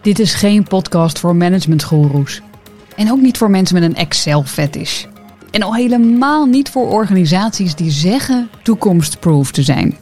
Dit is geen podcast voor managementgoeroes. En ook niet voor mensen met een Excel-fetish. En al helemaal niet voor organisaties die zeggen toekomstproof te zijn.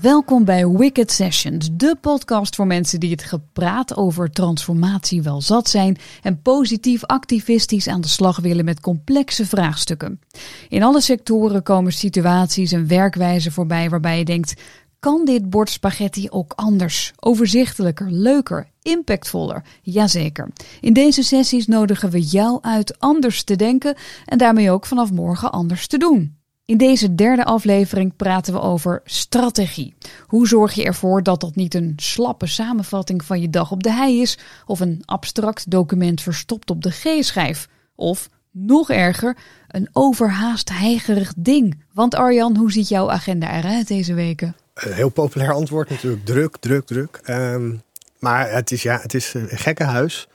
Welkom bij Wicked Sessions, de podcast voor mensen die het gepraat over transformatie wel zat zijn en positief activistisch aan de slag willen met complexe vraagstukken. In alle sectoren komen situaties en werkwijzen voorbij waarbij je denkt: kan dit bord spaghetti ook anders, overzichtelijker, leuker, impactvoller? Jazeker. In deze sessies nodigen we jou uit anders te denken en daarmee ook vanaf morgen anders te doen. In deze derde aflevering praten we over strategie. Hoe zorg je ervoor dat dat niet een slappe samenvatting van je dag op de hei is, of een abstract document verstopt op de G-schijf, of nog erger, een overhaast heigerig ding. Want Arjan, hoe ziet jouw agenda eruit deze weken? Een heel populair antwoord natuurlijk. Druk, druk, druk. Ehm, maar het is, ja, het is een gekke huis.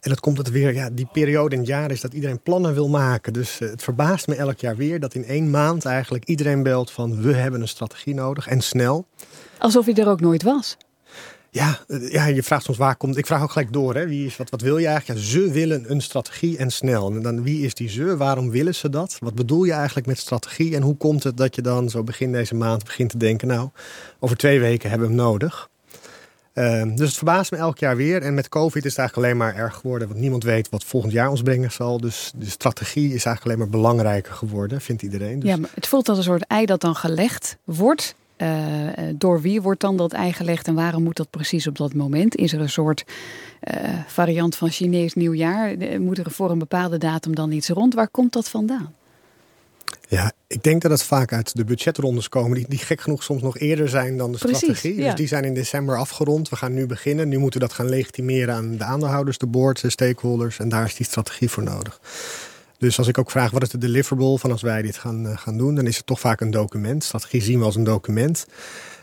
En dat komt het weer, ja, die periode in het jaar is dat iedereen plannen wil maken. Dus uh, het verbaast me elk jaar weer dat in één maand eigenlijk iedereen belt van we hebben een strategie nodig en snel. Alsof je er ook nooit was. Ja, uh, ja, je vraagt soms waar komt. Ik vraag ook gelijk door. Hè, wie is, wat, wat wil je eigenlijk? Ja, ze willen een strategie en snel. En dan wie is die ze? Waarom willen ze dat? Wat bedoel je eigenlijk met strategie? En hoe komt het dat je dan zo begin deze maand begint te denken, nou, over twee weken hebben we hem nodig? Uh, dus het verbaast me elk jaar weer. En met COVID is het eigenlijk alleen maar erg geworden. Want niemand weet wat volgend jaar ons brengen zal. Dus de strategie is eigenlijk alleen maar belangrijker geworden, vindt iedereen. Dus... Ja, maar het voelt als een soort ei dat dan gelegd wordt. Uh, door wie wordt dan dat ei gelegd en waarom moet dat precies op dat moment? Is er een soort uh, variant van Chinees nieuwjaar? Moet er voor een bepaalde datum dan iets rond? Waar komt dat vandaan? Ja, ik denk dat het vaak uit de budgetrondes komen, die, die gek genoeg soms nog eerder zijn dan de Precies, strategie. ja. Dus die zijn in december afgerond. We gaan nu beginnen. Nu moeten we dat gaan legitimeren aan de aandeelhouders, de boards, de stakeholders. En daar is die strategie voor nodig. Dus als ik ook vraag wat is de deliverable van als wij dit gaan, uh, gaan doen, dan is het toch vaak een document. Strategie zien we als een document.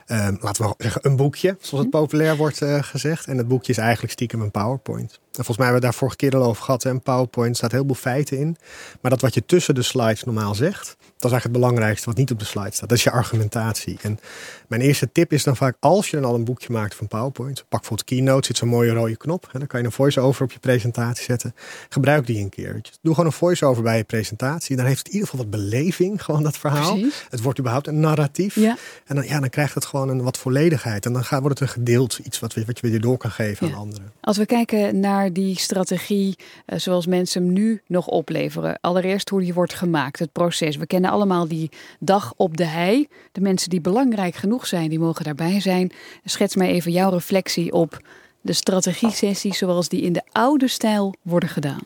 Uh, laten we zeggen een boekje, zoals het populair wordt uh, gezegd. En het boekje is eigenlijk stiekem een PowerPoint. En volgens mij hebben we daar vorige keer al over gehad. Een PowerPoint staat heel veel feiten in. Maar dat wat je tussen de slides normaal zegt, dat is eigenlijk het belangrijkste wat niet op de slide staat. Dat is je argumentatie. En mijn eerste tip is dan vaak, als je dan al een boekje maakt van PowerPoint, pak bijvoorbeeld Keynote, zit zo'n mooie rode knop. En dan kan je een voice-over op je presentatie zetten. Gebruik die een keer. Doe gewoon een voice-over bij je presentatie. Dan heeft het in ieder geval wat beleving, gewoon dat verhaal. Precies. Het wordt überhaupt een narratief. Ja. En dan, ja, dan krijgt het gewoon een wat volledigheid. En dan gaat, wordt het een gedeeld iets wat, wat je weer door kan geven Ja. aan anderen. Als we kijken naar die strategie uh, zoals mensen hem nu nog opleveren. Allereerst hoe die wordt gemaakt, het proces. We kennen allemaal die dag op de hei. De mensen die belangrijk genoeg zijn, die mogen daarbij zijn. Schets mij even jouw reflectie op de strategie-sessies zoals die in de oude stijl worden gedaan.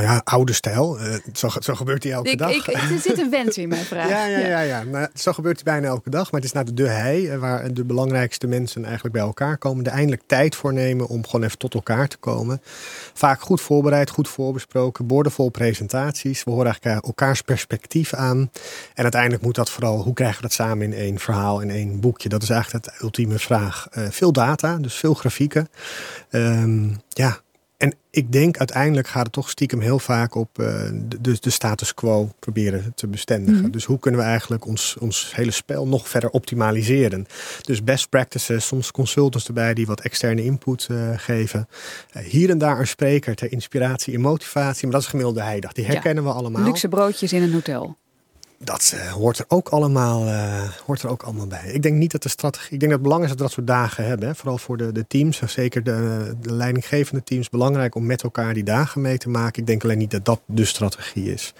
Nou ja, oude stijl. Uh, zo, zo, gebeurt die elke ik, dag. Ik, er zit een wens in mijn vraag. ja, ja, ja. ja. Nou, zo gebeurt die bijna elke dag. Maar het is naar de hei, waar de belangrijkste mensen eigenlijk bij elkaar komen. Er eindelijk tijd voor nemen om gewoon even tot elkaar te komen. Vaak goed voorbereid, goed voorbesproken. Boordevol presentaties. We horen eigenlijk elkaars perspectief aan. En uiteindelijk moet dat vooral, hoe krijgen we dat samen in één verhaal, in één boekje? Dat is eigenlijk de ultieme vraag. Uh, veel data, dus veel grafieken. Um, ja, en ik denk uiteindelijk gaat het toch stiekem heel vaak op uh, de, de, status quo proberen te bestendigen. Mm -hmm. Dus hoe kunnen we eigenlijk ons, ons hele spel nog verder optimaliseren? Dus best practices, soms consultants erbij die wat externe input uh, geven. Uh, hier en daar een spreker ter inspiratie en motivatie. Maar dat is gemiddelde heidag. Die herkennen ja. we allemaal. Luxe broodjes in een hotel. Dat uh, hoort, er ook allemaal, uh, hoort er ook allemaal bij. Ik denk niet dat de strategie. Ik denk dat het belangrijk is dat we dat soort dagen hebben. Vooral voor de, de teams, zeker de, de leidinggevende teams. Belangrijk om met elkaar die dagen mee te maken. Ik denk alleen niet dat dat de strategie is.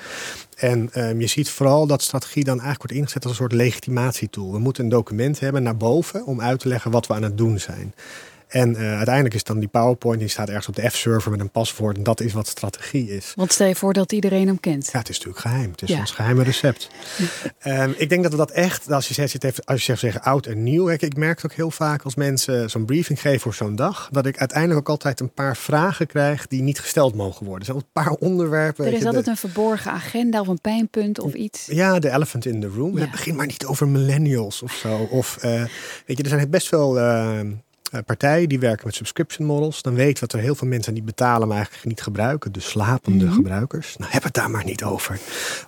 En um, je ziet vooral dat strategie dan eigenlijk wordt ingezet als een soort legitimatietool. We moeten een document hebben naar boven om uit te leggen wat we aan het doen zijn. En uh, uiteindelijk is dan die PowerPoint, die staat ergens op de F-server met een paswoord. En dat is wat strategie is. Want stel je voor dat iedereen hem kent. Ja, het is natuurlijk geheim. Het is ja. ons geheime recept. um, ik denk dat we dat echt, als je zegt, als je zegt zeggen oud en nieuw. Ik, ik merk het ook heel vaak als mensen zo'n briefing geven voor zo'n dag. Dat ik uiteindelijk ook altijd een paar vragen krijg die niet gesteld mogen worden. Er zijn een paar onderwerpen. Er is altijd de, een verborgen agenda of een pijnpunt of iets. Ja, de elephant in the room. Ja. Het begint maar niet over millennials of zo. Of uh, weet je, er zijn best wel... Uh, partijen die werken met subscription models. Dan weten we dat er heel veel mensen die betalen, maar eigenlijk niet gebruiken. De slapende mhm. gebruikers. Nou, heb het daar maar niet over.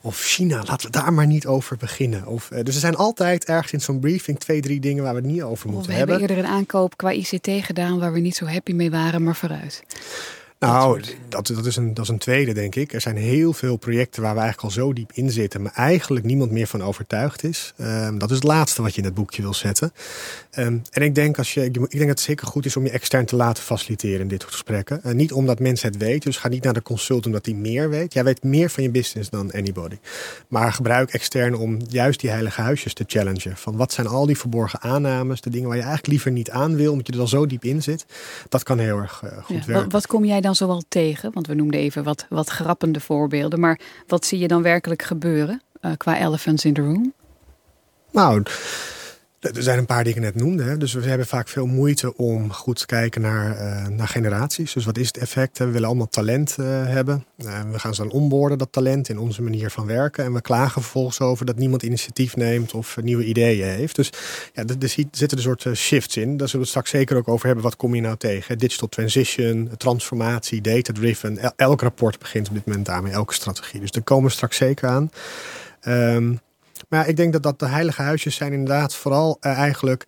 Of China, laten we daar maar niet over beginnen. Of, uh, dus er zijn altijd ergens in zo'n briefing twee, drie dingen waar we het niet over moeten we hebben. We hebben eerder een aankoop qua ICT gedaan waar we niet zo happy mee waren, maar vooruit. Nou, dat, dat, is een, dat is een tweede, denk ik. Er zijn heel veel projecten waar we eigenlijk al zo diep in zitten, maar eigenlijk niemand meer van overtuigd is. Um, dat is het laatste wat je in het boekje wil zetten. Um, en ik denk, als je, ik denk dat het zeker goed is om je extern te laten faciliteren in dit soort gesprekken. Uh, niet omdat mensen het weten, dus ga niet naar de consult omdat die meer weet. Jij weet meer van je business dan anybody. Maar gebruik extern om juist die heilige huisjes te challengen. Van wat zijn al die verborgen aannames, de dingen waar je eigenlijk liever niet aan wil, omdat je er al zo diep in zit. Dat kan heel erg uh, goed ja, werken. Wat, wat kom jij dan dan zowel tegen? Want we noemden even wat, wat grappende voorbeelden. Maar wat zie je dan werkelijk gebeuren uh, qua elephants in the room? Nou, er zijn een paar die ik net noemde. Hè. Dus we hebben vaak veel moeite om goed te kijken naar, uh, naar generaties. Dus wat is het effect? We willen allemaal talent uh, hebben. Uh, we gaan ze dan onboorden, dat talent, in onze manier van werken. En we klagen vervolgens over dat niemand initiatief neemt of nieuwe ideeën heeft. Dus ja, er, zitten een soort shifts in. Daar zullen we het straks zeker ook over hebben. Wat kom je nou tegen? Digital transition, transformatie, data-driven. elk rapport begint op dit moment daarmee, elke strategie. Dus daar komen we straks zeker aan. Um, maar ik denk dat, dat de heilige huisjes zijn inderdaad vooral uh, eigenlijk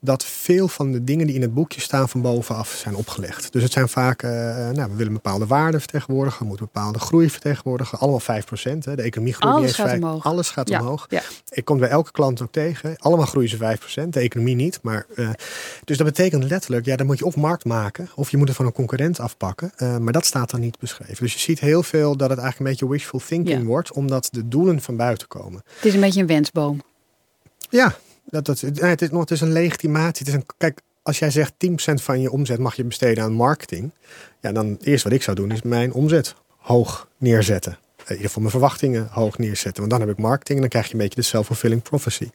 dat veel van de dingen die in het boekje staan van bovenaf zijn opgelegd. Dus het zijn vaak, uh, nou, we willen bepaalde waarden vertegenwoordigen, we moeten bepaalde groei vertegenwoordigen. Allemaal 5 procent. De economie groeit Alles niet eens gaat omhoog. Alles gaat ja. omhoog. Ja. Ik kom bij elke klant ook tegen. Allemaal groeien ze 5 procent. De economie niet. Maar, uh, dus dat betekent letterlijk, ja, dan moet je of markt maken of je moet het van een concurrent afpakken. Uh, maar dat staat dan niet beschreven. Dus je ziet heel veel dat het eigenlijk een beetje wishful thinking Ja. wordt, omdat de doelen van buiten komen. Het is een beetje een wensboom. Ja, dat, het, is, nog- het een legitimatie. Een, kijk, als jij zegt 10% van je omzet mag je besteden aan marketing. Ja, dan het eerste wat ik zou doen is mijn omzet hoog neerzetten. In ieder geval mijn verwachtingen hoog neerzetten. Want dan heb ik marketing en dan krijg je een beetje de self-fulfilling prophecy.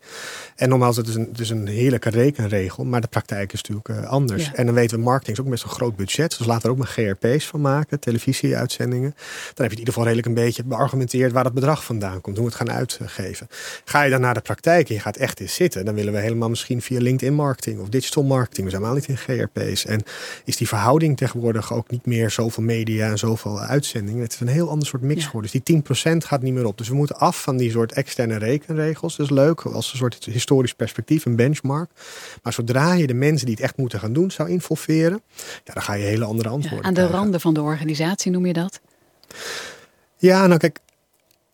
En nogmaals, het is een, het is een heerlijke rekenregel, maar de praktijk is natuurlijk eh, anders. Ja. En dan weten we, marketing is ook best een groot budget. Dus laten we er ook maar GRP's van maken, televisieuitzendingen. Dan heb je in ieder geval redelijk een beetje beargumenteerd waar dat bedrag vandaan komt, hoe we het gaan uitgeven. Ga je dan naar de praktijk en je gaat echt eens zitten, dan willen we helemaal misschien via LinkedIn marketing of digital marketing. We zijn helemaal niet in GRP's. En is die verhouding tegenwoordig ook niet meer zoveel media en zoveel uitzendingen. Het is een heel ander soort mix Ja. geworden. Dus die 10% gaat niet meer op. Dus we moeten af van die soort externe rekenregels. Dat is leuk als een soort historisch perspectief, een benchmark. Maar zodra je de mensen die het echt moeten gaan doen zou involveren, ja, dan ga je hele andere Ja, antwoorden aan de krijgen. randen van de organisatie noem je dat? Ja, nou kijk,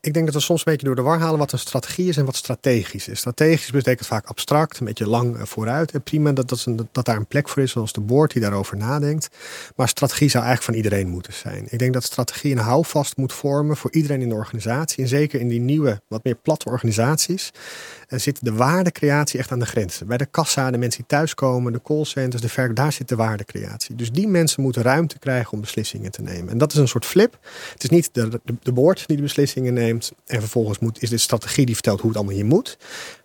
ik denk dat we soms een beetje door de war halen wat een strategie is en wat strategisch is. Strategisch betekent vaak abstract, een beetje lang eh, vooruit. En prima dat, dat, een- dat daar een plek voor is, zoals de board die daarover nadenkt. Maar strategie zou eigenlijk van iedereen moeten zijn. Ik denk dat strategie een houvast moet vormen voor iedereen in de organisatie. En zeker in die nieuwe, wat meer platte organisaties, eh, zit de waardecreatie echt aan de grenzen. Bij de kassa, de mensen die thuiskomen, de callcenters, de verk, daar zit de waardecreatie. Dus die mensen moeten ruimte krijgen om beslissingen te nemen. En dat is een soort flip. Het is niet de, de, de board die de beslissingen neemt. En vervolgens moet, is dit strategie die vertelt hoe het allemaal hier moet.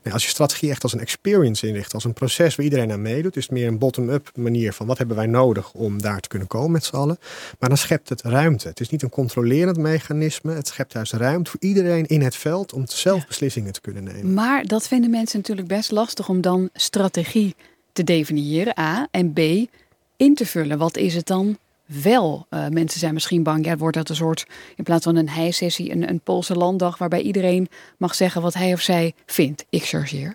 Nee, als je strategie echt als een experience inricht, als een proces waar iedereen aan meedoet, is het meer een bottom-up manier van wat hebben wij nodig om daar te kunnen komen met z'n allen. Maar dan schept het ruimte. Het is niet een controlerend mechanisme. Het schept juist ruimte voor iedereen in het veld om zelf beslissingen te kunnen nemen. Maar dat vinden mensen natuurlijk best lastig om dan strategie te definiëren, A. En B, in te vullen. Wat is het dan wel? Eh, mensen zijn misschien bang, ja, wordt dat een soort, in plaats van een hij-sessie, een, een Poolse landdag waarbij iedereen mag zeggen wat hij of zij vindt. Ik chargeer.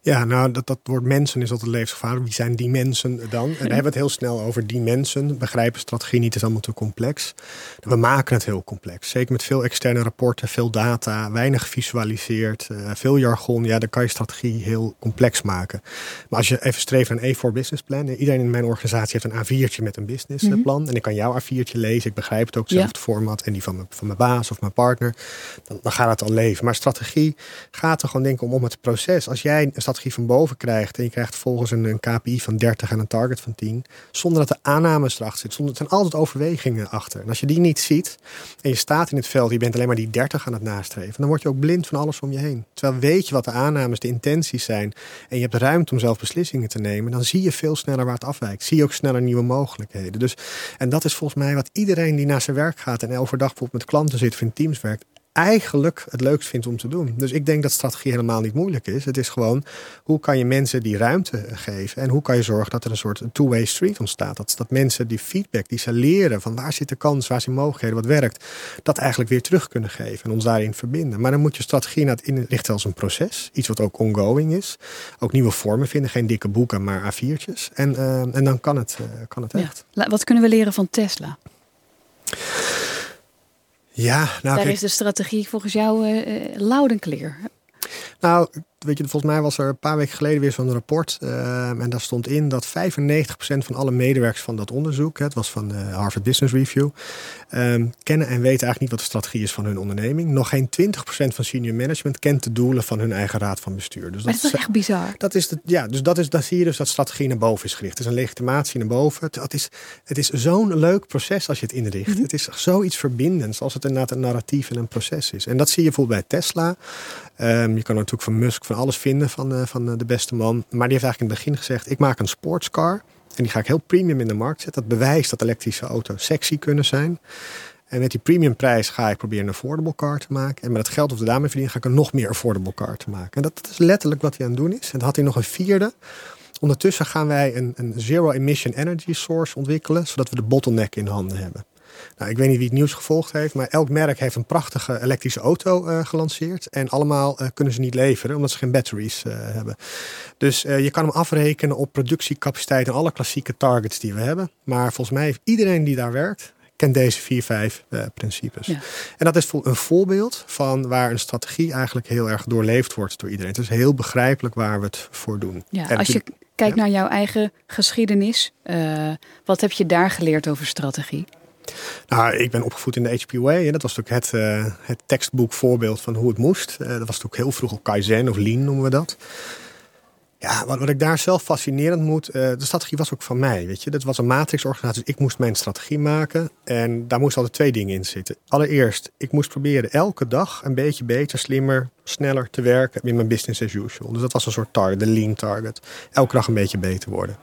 Ja, nou, dat, dat woord mensen is altijd levensgevaarlijk. Wie zijn die mensen dan? En dan hebben we het heel snel over die mensen. Begrijpen strategie niet, is allemaal te complex. We maken het heel complex. Zeker met veel externe rapporten, veel data, weinig gevisualiseerd, eh, veel jargon. Ja, dan kan je strategie heel complex maken. Maar als je even streeft naar een A4 business plan. Iedereen in mijn organisatie heeft een A4'tje met een businessplan. En ik kan jouw A4'tje lezen. Ik begrijp het ook, Ja. hetzelfde format. En die van mijn, van mijn baas of mijn partner. Dan, dan gaat het al leven. Maar strategie gaat er gewoon denken om, om het proces. Als jij een strategie van boven krijgt en je krijgt volgens een, een KPI van 30 en een target van 10, zonder dat er aannames erachter zitten. Zonder, het zijn altijd overwegingen achter. En als je die niet ziet en je staat in het veld, je bent alleen maar die 30 aan het nastreven, dan word je ook blind van alles om je heen. Terwijl weet je wat de aannames, de intenties zijn en je hebt ruimte om zelf beslissingen te nemen, dan zie je veel sneller waar het afwijkt. Zie je ook sneller nieuwe mogelijkheden. Dus, en dat is volgens mij wat iedereen die naar zijn werk gaat en overdag bijvoorbeeld met klanten zit of in teams werkt, eigenlijk het leukst vindt om te doen. Dus ik denk dat strategie helemaal niet moeilijk is. Het is gewoon hoe kan je mensen die ruimte geven en hoe kan je zorgen dat er een soort two-way street ontstaat. Dat, dat mensen die feedback die ze leren van waar zit de kans, waar zijn mogelijkheden, wat werkt, dat eigenlijk weer terug kunnen geven en ons daarin verbinden. Maar dan moet je strategie naar het inrichten als een proces, iets wat ook ongoing is. Ook nieuwe vormen vinden, geen dikke boeken, maar A4'tjes. En, uh, en dan kan het, uh, kan het echt. Ja. Wat kunnen we leren van Tesla? Ja, nou, Daar kijk, is de strategie volgens jou uh, loud en clear. Nou, weet je, volgens mij was er een paar weken geleden weer zo'n rapport. Uh, en daar stond in dat 95% van alle medewerkers van dat onderzoek, het was van de Harvard Business Review, um, kennen en weten eigenlijk niet wat de strategie is van hun onderneming. Nog geen 20% van senior management kent de doelen van hun eigen raad van bestuur. Dus dat, is echt bizar. Dat is de, ja, dus dat is, dan zie je dus dat strategie naar boven is gericht. Het is een legitimatie naar boven. Het, is, het is zo'n leuk proces als je het inricht. Mm -hmm. Het is zoiets verbindends als het inderdaad een narratief en een proces is. En dat zie je bijvoorbeeld bij Tesla. Um, je kan natuurlijk van Musk van alles vinden van, uh, van de beste man. Maar die heeft eigenlijk in het begin gezegd: ik maak een sportscar. En die ga ik heel premium in de markt zetten. Dat bewijst dat elektrische auto's sexy kunnen zijn. En met die premiumprijs ga ik proberen een affordable car te maken. En met het geld of de daarmee verdienen ga ik een nog meer affordable car te maken. En dat is letterlijk wat hij aan het doen is. En dan had hij nog een vierde. Ondertussen gaan wij een, een zero emission energy source ontwikkelen. Zodat we de bottleneck in handen hebben. Nou, ik weet niet wie het nieuws gevolgd heeft, maar elk merk heeft een prachtige elektrische auto uh, gelanceerd. En allemaal uh, kunnen ze niet leveren, omdat ze geen batteries uh, hebben. Dus je kan hem afrekenen op productiecapaciteit en alle klassieke targets die we hebben. Maar volgens mij heeft iedereen die daar werkt, kent deze vier, vijf principes. Ja. En dat is een voorbeeld van waar een strategie eigenlijk heel erg doorleefd wordt door iedereen. Het is heel begrijpelijk waar we het voor doen. Ja, als je kijkt naar jouw eigen geschiedenis, wat heb je daar geleerd over strategie? Nou, ik ben opgevoed in de HP Way. En dat was natuurlijk het, uh, het van hoe het moest. Uh, dat was natuurlijk heel vroeg op Kaizen of Lean noemen we dat. Ja, wat, wat ik daar zelf fascinerend moet... Uh, de strategie was ook van mij, weet je. Dat was een matrixorganisatie, dus ik moest mijn strategie maken. En daar moesten altijd twee dingen in zitten. Allereerst, ik moest proberen elke dag een beetje beter, slimmer, sneller te werken... in mijn business as usual. Dus dat was een soort target, de lean target. Elke dag een beetje beter worden.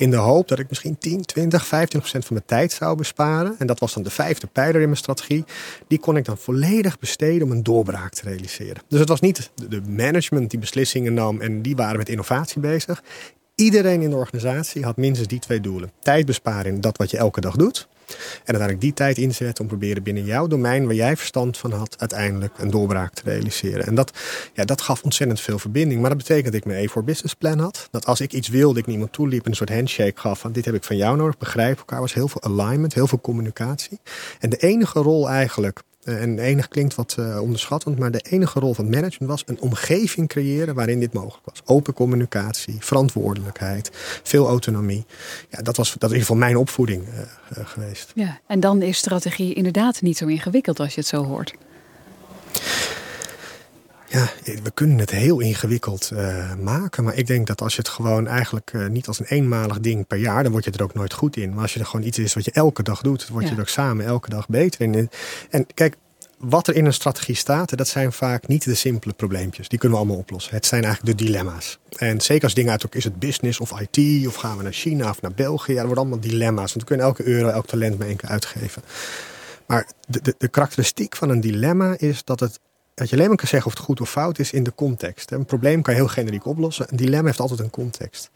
In de hoop dat ik misschien 10, 20, 15 procent van mijn tijd zou besparen. En dat was dan de vijfde pijler in mijn strategie. Die kon ik dan volledig besteden om een doorbraak te realiseren. Dus het was niet de management die beslissingen nam en die waren met innovatie bezig. Iedereen in de organisatie had minstens die twee doelen. Tijd besparen dat wat je elke dag doet. En uiteindelijk die tijd inzetten om proberen binnen jouw domein, waar jij verstand van had, uiteindelijk een doorbraak te realiseren. En dat, ja, dat gaf ontzettend veel verbinding. Maar dat betekent dat ik mijn E4 business plan had. Dat als ik iets wilde, ik niemand toeliep en een soort handshake gaf van dit heb ik van jou nodig, begrijp elkaar, was heel veel alignment, heel veel communicatie. En de enige rol eigenlijk en enig klinkt wat uh, onderschattend, maar de enige rol van management was een omgeving creëren waarin dit mogelijk was. Open communicatie, verantwoordelijkheid, veel autonomie. Ja, dat was dat in ieder geval mijn opvoeding uh, geweest. Ja, en dan is strategie inderdaad niet zo ingewikkeld als je het zo hoort. Ja, we kunnen het heel ingewikkeld uh, maken. Maar ik denk dat als je het gewoon eigenlijk uh, niet als een eenmalig ding per jaar, dan word je er ook nooit goed in. Maar als je er gewoon iets is wat je elke dag doet, dan word je er ook samen elke dag beter in. En kijk, wat er in een strategie staat, dat zijn vaak niet de simpele probleempjes. Die kunnen we allemaal oplossen. Het zijn eigenlijk de dilemma's. En zeker als dingen uit ook is het business of IT, of gaan we naar China of naar België. Ja, dat worden allemaal dilemma's. Want we kunnen elke euro, elk talent maar één keer uitgeven. Maar de, de, de karakteristiek van een dilemma is dat het dat je alleen maar kan zeggen of het goed of fout is in de context. Een probleem kan je heel generiek oplossen. Een dilemma heeft altijd een context.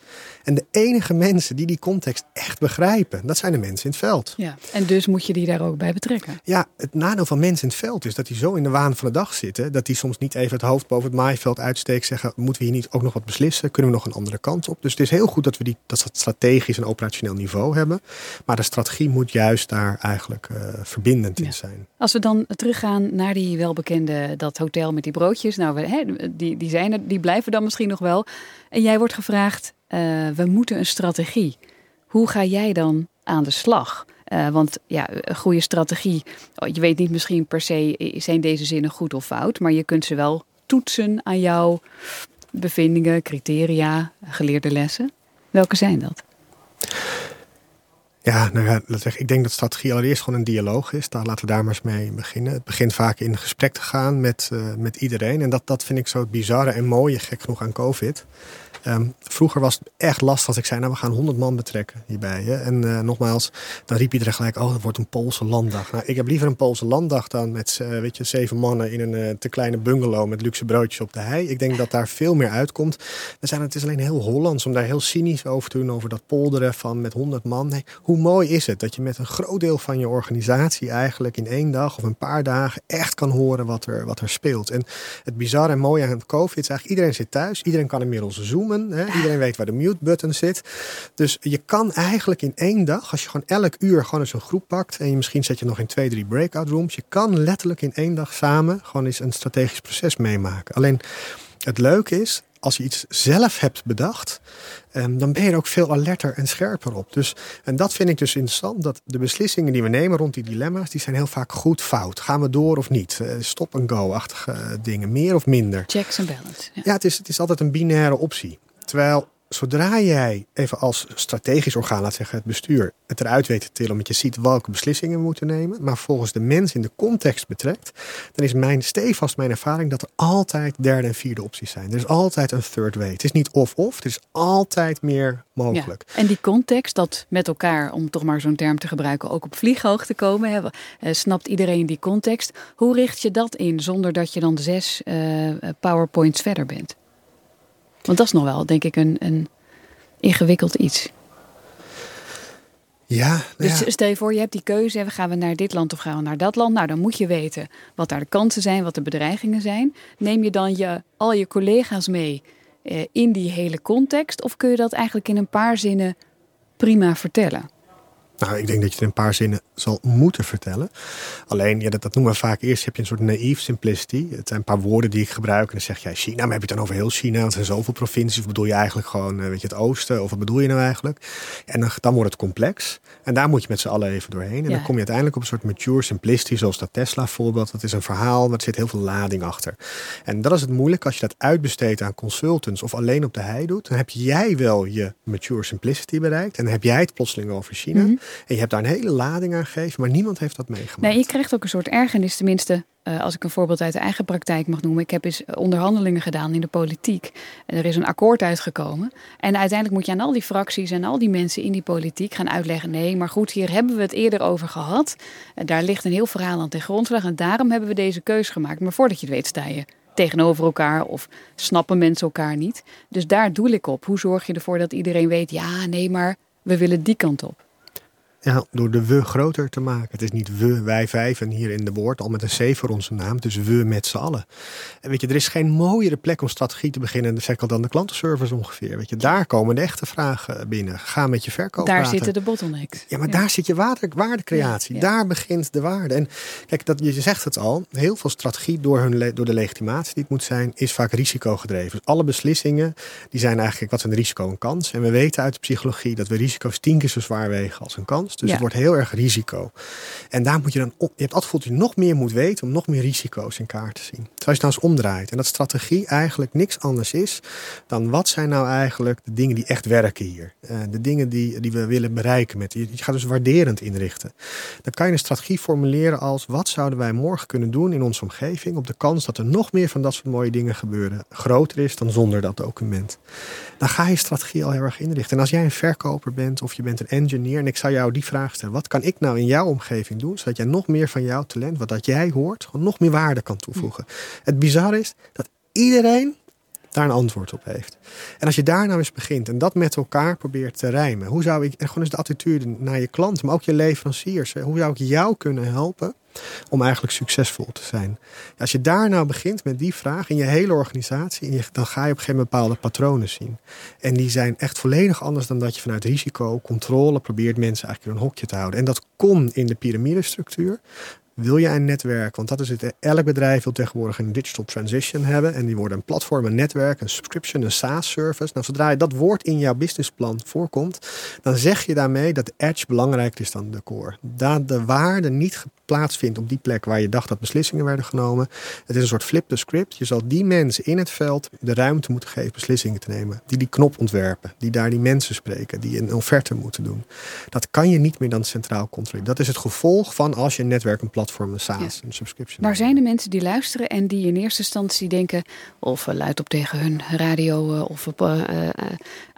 En de enige mensen die die context echt begrijpen, dat zijn de mensen in het veld. Ja, en dus moet je die daar ook bij betrekken. Ja, het nadeel van mensen in het veld is dat die zo in de waan van de dag zitten, dat die soms niet even het hoofd boven het maaiveld uitsteken, zeggen, moeten we hier niet ook nog wat beslissen? Kunnen we nog een andere kant op? Dus het is heel goed dat we die, dat strategisch en operationeel niveau hebben. Maar de strategie moet juist daar eigenlijk uh, verbindend ja. in zijn. Als we dan teruggaan naar die welbekende dat hotel met die broodjes. Nou, we, hè, die, die, zijn er, die blijven dan misschien nog wel. En jij wordt gevraagd, uh, we moeten een strategie. Hoe ga jij dan aan de slag? Uh, want ja, een goede strategie, je weet niet misschien per se, zijn deze zinnen goed of fout, maar je kunt ze wel toetsen aan jouw bevindingen, criteria, geleerde lessen. Welke zijn dat? Ja, nou ja, ik denk dat strategie allereerst gewoon een dialoog is. Daar laten we daar maar eens mee beginnen. Het begint vaak in gesprek te gaan met, uh, met iedereen. En dat, dat vind ik zo het bizarre en mooie, gek genoeg aan COVID. Ehm, vroeger was het echt lastig als ik zei, nou we gaan 100 man betrekken hierbij. Hè? En uh, nogmaals, dan riep iedereen gelijk, oh dat wordt een Poolse landdag. Nou, ik heb liever een Poolse landdag dan met uh, weet je, zeven mannen in een uh, te kleine bungalow met luxe broodjes op de hei. Ik denk dat daar veel meer uitkomt. We zijn, het is alleen heel Hollands om daar heel cynisch over te doen, over dat polderen van met 100 man. Hoe mooi is het dat je met een groot deel van je organisatie eigenlijk in één dag of een paar dagen echt kan horen wat er, wat er speelt. En het bizarre en mooie aan COVID is eigenlijk iedereen zit thuis, iedereen kan inmiddels zoomen, hè? iedereen weet waar de mute button zit. Dus je kan eigenlijk in één dag, als je gewoon elk uur gewoon eens een groep pakt en je misschien zet je nog in twee, drie breakout rooms, je kan letterlijk in één dag samen gewoon eens een strategisch proces meemaken. Alleen het leuke is, als je iets zelf hebt bedacht, ehm, dan ben je er ook veel alerter en scherper op. Dus, en dat vind ik dus interessant, dat de beslissingen die we nemen rond die dilemma's, die zijn heel vaak goed fout. Gaan we door of niet? Uh, stop en go-achtige dingen, meer of minder. Checks en balance. Ja, ja het, is, het is altijd een binaire optie. Terwijl zodra jij even als strategisch orgaan, laat zeggen het bestuur, het eruit weet te tillen, omdat je ziet welke beslissingen we moeten nemen, maar volgens de mens in de context betrekt, dan is mijn stevast mijn ervaring dat er altijd derde en vierde opties zijn. Er is altijd een third way. Het is niet of-of, het is altijd meer mogelijk. En die context, dat met elkaar, om toch maar zo'n term te gebruiken, ook op vlieghoogte komen, eh, snapt iedereen die context. Hoe richt je dat in zonder dat je dan zes uh, PowerPoints verder bent? Want dat is nog wel, denk ik, een, een ingewikkeld iets. Ja, dus stel je voor, je hebt die keuze, gaan we naar dit land of gaan we naar dat land? Nou, dan moet je weten wat daar de kansen zijn, wat de bedreigingen zijn. Neem je dan je, al je collega's mee eh, in die hele context? Of kun je dat eigenlijk in een paar zinnen prima vertellen? Nou, ik denk dat je het in een paar zinnen zal moeten vertellen. Alleen, ja, dat, dat noemen we vaak eerst, heb je een soort naïef simplicity. Het zijn een paar woorden die ik gebruik. En dan zeg jij China, maar heb je het dan over heel China? Er zijn zoveel provincies. Of bedoel je eigenlijk gewoon eh, weet je, het oosten? Of wat bedoel je nou eigenlijk? En dan, dan wordt het complex. En daar moet je met z'n allen even doorheen. En dan kom je uiteindelijk op een soort mature simplicity, zoals dat Tesla voorbeeld. Dat is een verhaal, maar er zit heel veel lading achter. En dat is het moeilijk als je dat uitbesteedt aan consultants of alleen op de hei doet. Dan heb jij wel je mature simplicity bereikt. En dan heb jij het plotseling over China. Mhm. En je hebt daar een hele lading aan gegeven, maar niemand heeft dat meegemaakt. Nee, je krijgt ook een soort ergernis, tenminste, uh, als ik een voorbeeld uit de eigen praktijk mag noemen. Ik heb eens onderhandelingen gedaan in de politiek. Er is een akkoord uitgekomen. En uiteindelijk moet je aan al die fracties en al die mensen in die politiek gaan uitleggen: nee, maar goed, hier hebben we het eerder over gehad. En daar ligt een heel verhaal aan ten grondslag. En daarom hebben we deze keus gemaakt. Maar voordat je het weet, sta je tegenover elkaar of snappen mensen elkaar niet. Dus daar doel ik op. Hoe zorg je ervoor dat iedereen weet: ja, nee, maar we willen die kant op? Ja, door de we groter te maken. Het is niet we, wij vijven hier in de woord, al met een C voor onze naam. Dus we met z'n allen. En weet je, er is geen mooiere plek om strategie te beginnen, zeg ik al dan de klantenservice ongeveer. Weet je, daar komen de echte vragen binnen. Ga met je verkoop Daar zitten de bottlenecks. Ja, maar daar zit je waarde, waardecreatie. Daar begint de waarde. En kijk, dat, je zegt het al, heel veel strategie door, hun, door de legitimatie die het moet zijn, is vaak risicogedreven. Dus alle beslissingen, die zijn eigenlijk, wat zijn een risico en kans? En we weten uit de psychologie dat we risico's tien keer zo zwaar wegen als een kans. Dus het wordt heel erg risico. En daar moet je dan op. Je hebt altijd dat je nog meer moet weten om nog meer risico's in kaart te zien. Terwijl je nou eens omdraait. En dat strategie eigenlijk niks anders is dan wat zijn nou eigenlijk de dingen die echt werken hier. Uh, de dingen die, die we willen bereiken. Met, je, je gaat dus waarderend inrichten. Dan kan je een strategie formuleren als wat zouden wij morgen kunnen doen in onze omgeving. Op de kans dat er nog meer van dat soort mooie dingen gebeuren. Groter is dan zonder dat document. Dan ga je strategie al heel erg inrichten. En als jij een verkoper bent of je bent een engineer. En ik zou jou die vraag stellen. Wat kan ik nou in jouw omgeving doen, zodat jij nog meer van jouw talent, wat dat jij hoort, gewoon nog meer waarde kan toevoegen? Het bizarre is dat iedereen daar een antwoord op heeft. En als je daar nou eens begint en dat met elkaar probeert te rijmen, hoe zou ik, en gewoon eens de attitude naar je klanten, maar ook je leveranciers, hoe zou ik jou kunnen helpen om eigenlijk succesvol te zijn? Als je daar nou begint met die vraag in je hele organisatie, dan ga je op een bepaalde patronen zien. En die zijn echt volledig anders dan dat je vanuit risico, controle probeert mensen eigenlijk in een hokje te houden. En dat kon in de piramidestructuur. Wil je een netwerk? Want dat is het. Elk bedrijf wil tegenwoordig een digital transition hebben. En die worden een platform, een netwerk, een subscription, een SaaS-service. Nou, zodra je dat woord in jouw businessplan voorkomt, dan zeg je daarmee dat de edge belangrijker is dan de core. Dat de waarde niet plaatsvindt op die plek waar je dacht dat beslissingen werden genomen. Het is een soort flip the script. Je zal die mensen in het veld de ruimte moeten geven beslissingen te nemen. Die die knop ontwerpen, die daar die mensen spreken, die een offerte moeten doen. Dat kan je niet meer dan centraal controleren. Dat is het gevolg van als je een netwerk, een platform, een SaaS, een subscription. Maar zijn er mensen die luisteren en die in eerste instantie denken, of uh, luid op tegen hun radio uh, of op uh,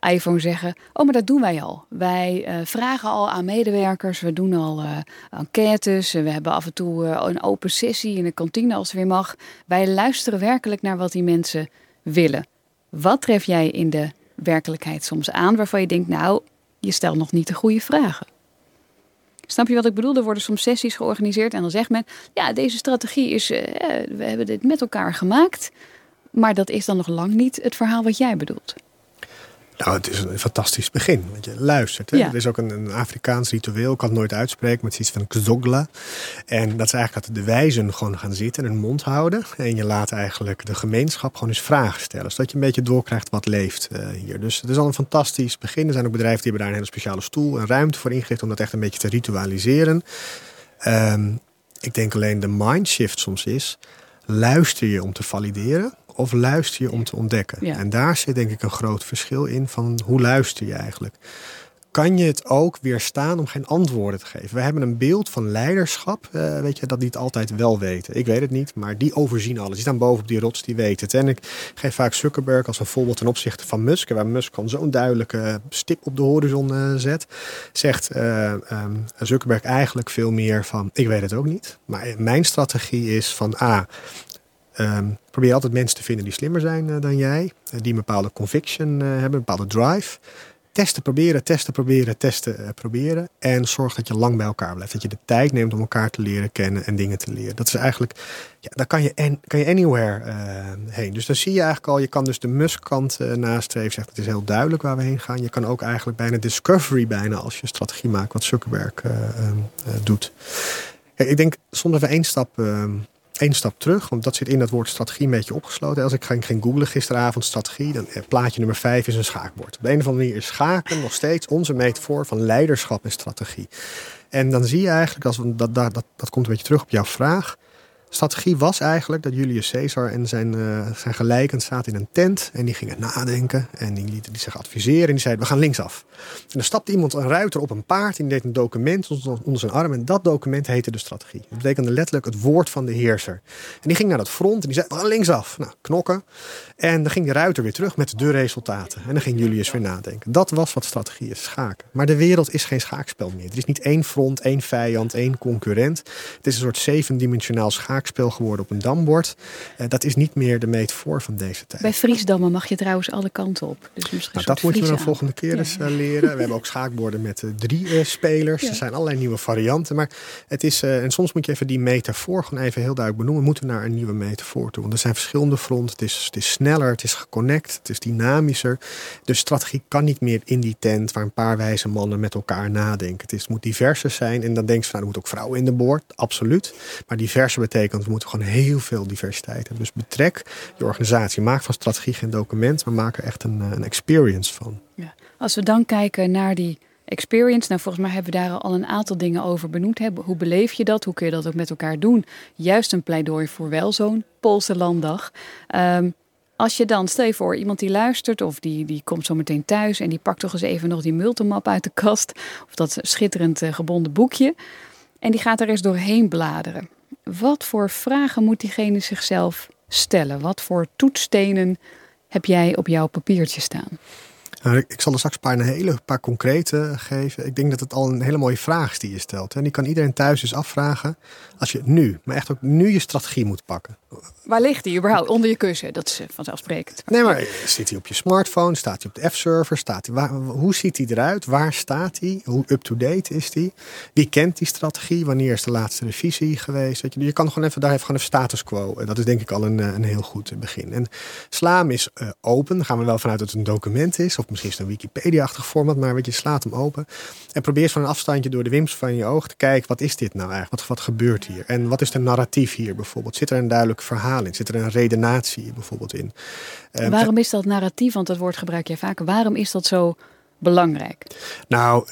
iPhone zeggen: Oh, maar dat doen wij al. Wij vragen al aan medewerkers, we doen al enquêtes, we hebben af en toe een open sessie in de kantine als het weer mag. Wij luisteren werkelijk naar wat die mensen willen. Wat tref jij in de werkelijkheid soms aan waarvan je denkt, nou, je stelt nog niet de goede vragen? Snap je wat ik bedoel? Er worden soms sessies georganiseerd en dan zegt men: ja, deze strategie is, uh, we hebben dit met elkaar gemaakt. Maar dat is dan nog lang niet het verhaal wat jij bedoelt. Nou, het is een fantastisch begin. Want je luistert. Hè? Er is ook een, een, Afrikaans ritueel. Ik kan het nooit uitspreken, maar het is iets van kzogla. En dat is eigenlijk dat de wijzen gewoon gaan zitten en hun mond houden. En je laat eigenlijk de gemeenschap gewoon eens vragen stellen. Zodat je een beetje doorkrijgt wat leeft uh, hier. Dus het is al een fantastisch begin. Er zijn ook bedrijven die hebben daar een hele speciale stoel en ruimte voor ingericht. Om dat echt een beetje te ritualiseren. Um, ik denk alleen de mindshift soms is. Luister je om te valideren of luister je om te ontdekken? En daar zit denk ik een groot verschil in van hoe luister je eigenlijk. Kan je het ook weerstaan om geen antwoorden te geven? We hebben een beeld van leiderschap, uh, weet je, dat niet altijd wel weten. Ik weet het niet, maar die overzien alles. Die staan boven op die rots, die weten het. En ik geef vaak Zuckerberg als een voorbeeld ten opzichte van Musk. Waar Musk gewoon zo'n duidelijke stip op de horizon uh, zet. Zegt uh, um, Zuckerberg eigenlijk veel meer van, ik weet het ook niet. Maar mijn strategie is van, A, Um, probeer altijd mensen te vinden die slimmer zijn uh, dan jij. Uh, die een bepaalde conviction uh, hebben, een bepaalde drive. Testen, proberen, testen, proberen, testen, proberen. En zorg dat je lang bij elkaar blijft. Dat je de tijd neemt om elkaar te leren kennen en dingen te leren. Dat is eigenlijk, ja, daar kan je, en, kan je anywhere heen. Dus dan zie je eigenlijk al, je kan dus de Musk-kant nastreven. Zegt, het is heel duidelijk waar we heen gaan. Je kan ook eigenlijk bijna discovery bijna als je strategie maakt. Wat Zuckerberg doet. Kijk, ik denk, zonder we één stap ehm, één stap terug, want dat zit in dat woord strategie een beetje opgesloten. Als ik ging, googlen gisteravond strategie, dan eh, plaatje nummer vijf is een schaakbord. Op de een of andere manier is schaken nog steeds onze metafoor van leiderschap en strategie. En dan zie je eigenlijk, als we, dat, dat, dat, dat komt een beetje terug op jouw vraag strategie was eigenlijk dat Julius Caesar en zijn, uh, zijn gelijken zaten in een tent. En die gingen nadenken en die lieten die zich adviseren. En die zeiden, we gaan linksaf. En dan stapte iemand, een ruiter, op een paard. En die deed een document onder zijn arm. En dat document heette de strategie. Dat betekende letterlijk het woord van de heerser. En die ging naar dat front en die zei, we gaan linksaf. Nou, knokken. En dan ging de ruiter weer terug met de resultaten. En dan ging Julius weer nadenken. Dat was wat strategie is, schaken. Maar de wereld is geen schaakspel meer. Er is niet één front, één vijand, één concurrent. Het is een soort zevendimensionaal schaakspel schaakspel geworden op een dambord. Uh, dat is niet meer de metafoor van deze tijd. Bij Friesdammen mag je trouwens alle kanten op. Dus misschien nou, dat moeten we de volgende keer eens uh, leren. We hebben ook schaakborden met uh, drie spelers. Ja. Er zijn allerlei nieuwe varianten. Maar het is, en soms moet je even die metafoor gewoon even heel duidelijk benoemen. We moeten naar een nieuwe metafoor toe. Want er zijn verschillende fronten. Het is, het is sneller, het is geconnect, het is dynamischer. De strategie kan niet meer in die tent waar een paar wijze mannen met elkaar nadenken. Het, is, het moet diverser zijn. En dan denk je van, nou, er moeten ook vrouwen in de boord. Absoluut. Maar diverser betekent want we moeten gewoon heel veel diversiteit hebben. Dus betrek je organisatie. Maak van strategie geen document, maar maak er echt een, eh, een experience van. Ja. Als we dan kijken naar die experience. Nou, volgens mij hebben we daar al een aantal dingen over benoemd. Hoe beleef je dat? Hoe kun je dat ook met elkaar doen? Juist een pleidooi voor wel zo'n Poolse landdag. Um, als je dan, stel je voor, iemand die luistert of die, die komt zo meteen thuis en die pakt toch eens even nog die multimap uit de kast. Of dat schitterend uh, gebonden boekje. En die gaat er eens doorheen bladeren. Wat voor vragen moet diegene zichzelf stellen? Wat voor toetstenen heb jij op jouw papiertje staan? Nou, ik zal er straks een paar, een hele paar concrete geven. Ik denk dat het al een hele mooie vraag is die je stelt. En die kan iedereen thuis dus afvragen. Als je nu, maar echt ook nu je strategie moet pakken. Waar ligt die überhaupt? Onder je kussen. Dat is eh, vanzelfsprekend. Nee, maar zit hij op je smartphone? Staat hij op de F-server? Staat hij, hoe ziet hij eruit? Waar staat hij? Hoe up-to-date is hij? Wie kent die strategie? Wanneer is de laatste revisie geweest? je, je kan gewoon even, daar even gewoon even status quo. Dat is denk ik al een, eh, een heel goed begin. En slaan is uh, open. gaan we wel vanuit dat het een document is. Of misschien is het een Wikipedia-achtig format. Maar weet je, slaat hem open. En probeer van een afstandje door de wimps van je oog te kijken. Wat is dit nou eigenlijk? Wat, wat gebeurt hier? En wat is de narratief hier bijvoorbeeld? Zit er een duidelijk verhaal in? Zit er een redenatie bijvoorbeeld in? Um, waarom is dat narratief? Want dat woord gebruik je vaak. Waarom is dat zo belangrijk? Nou,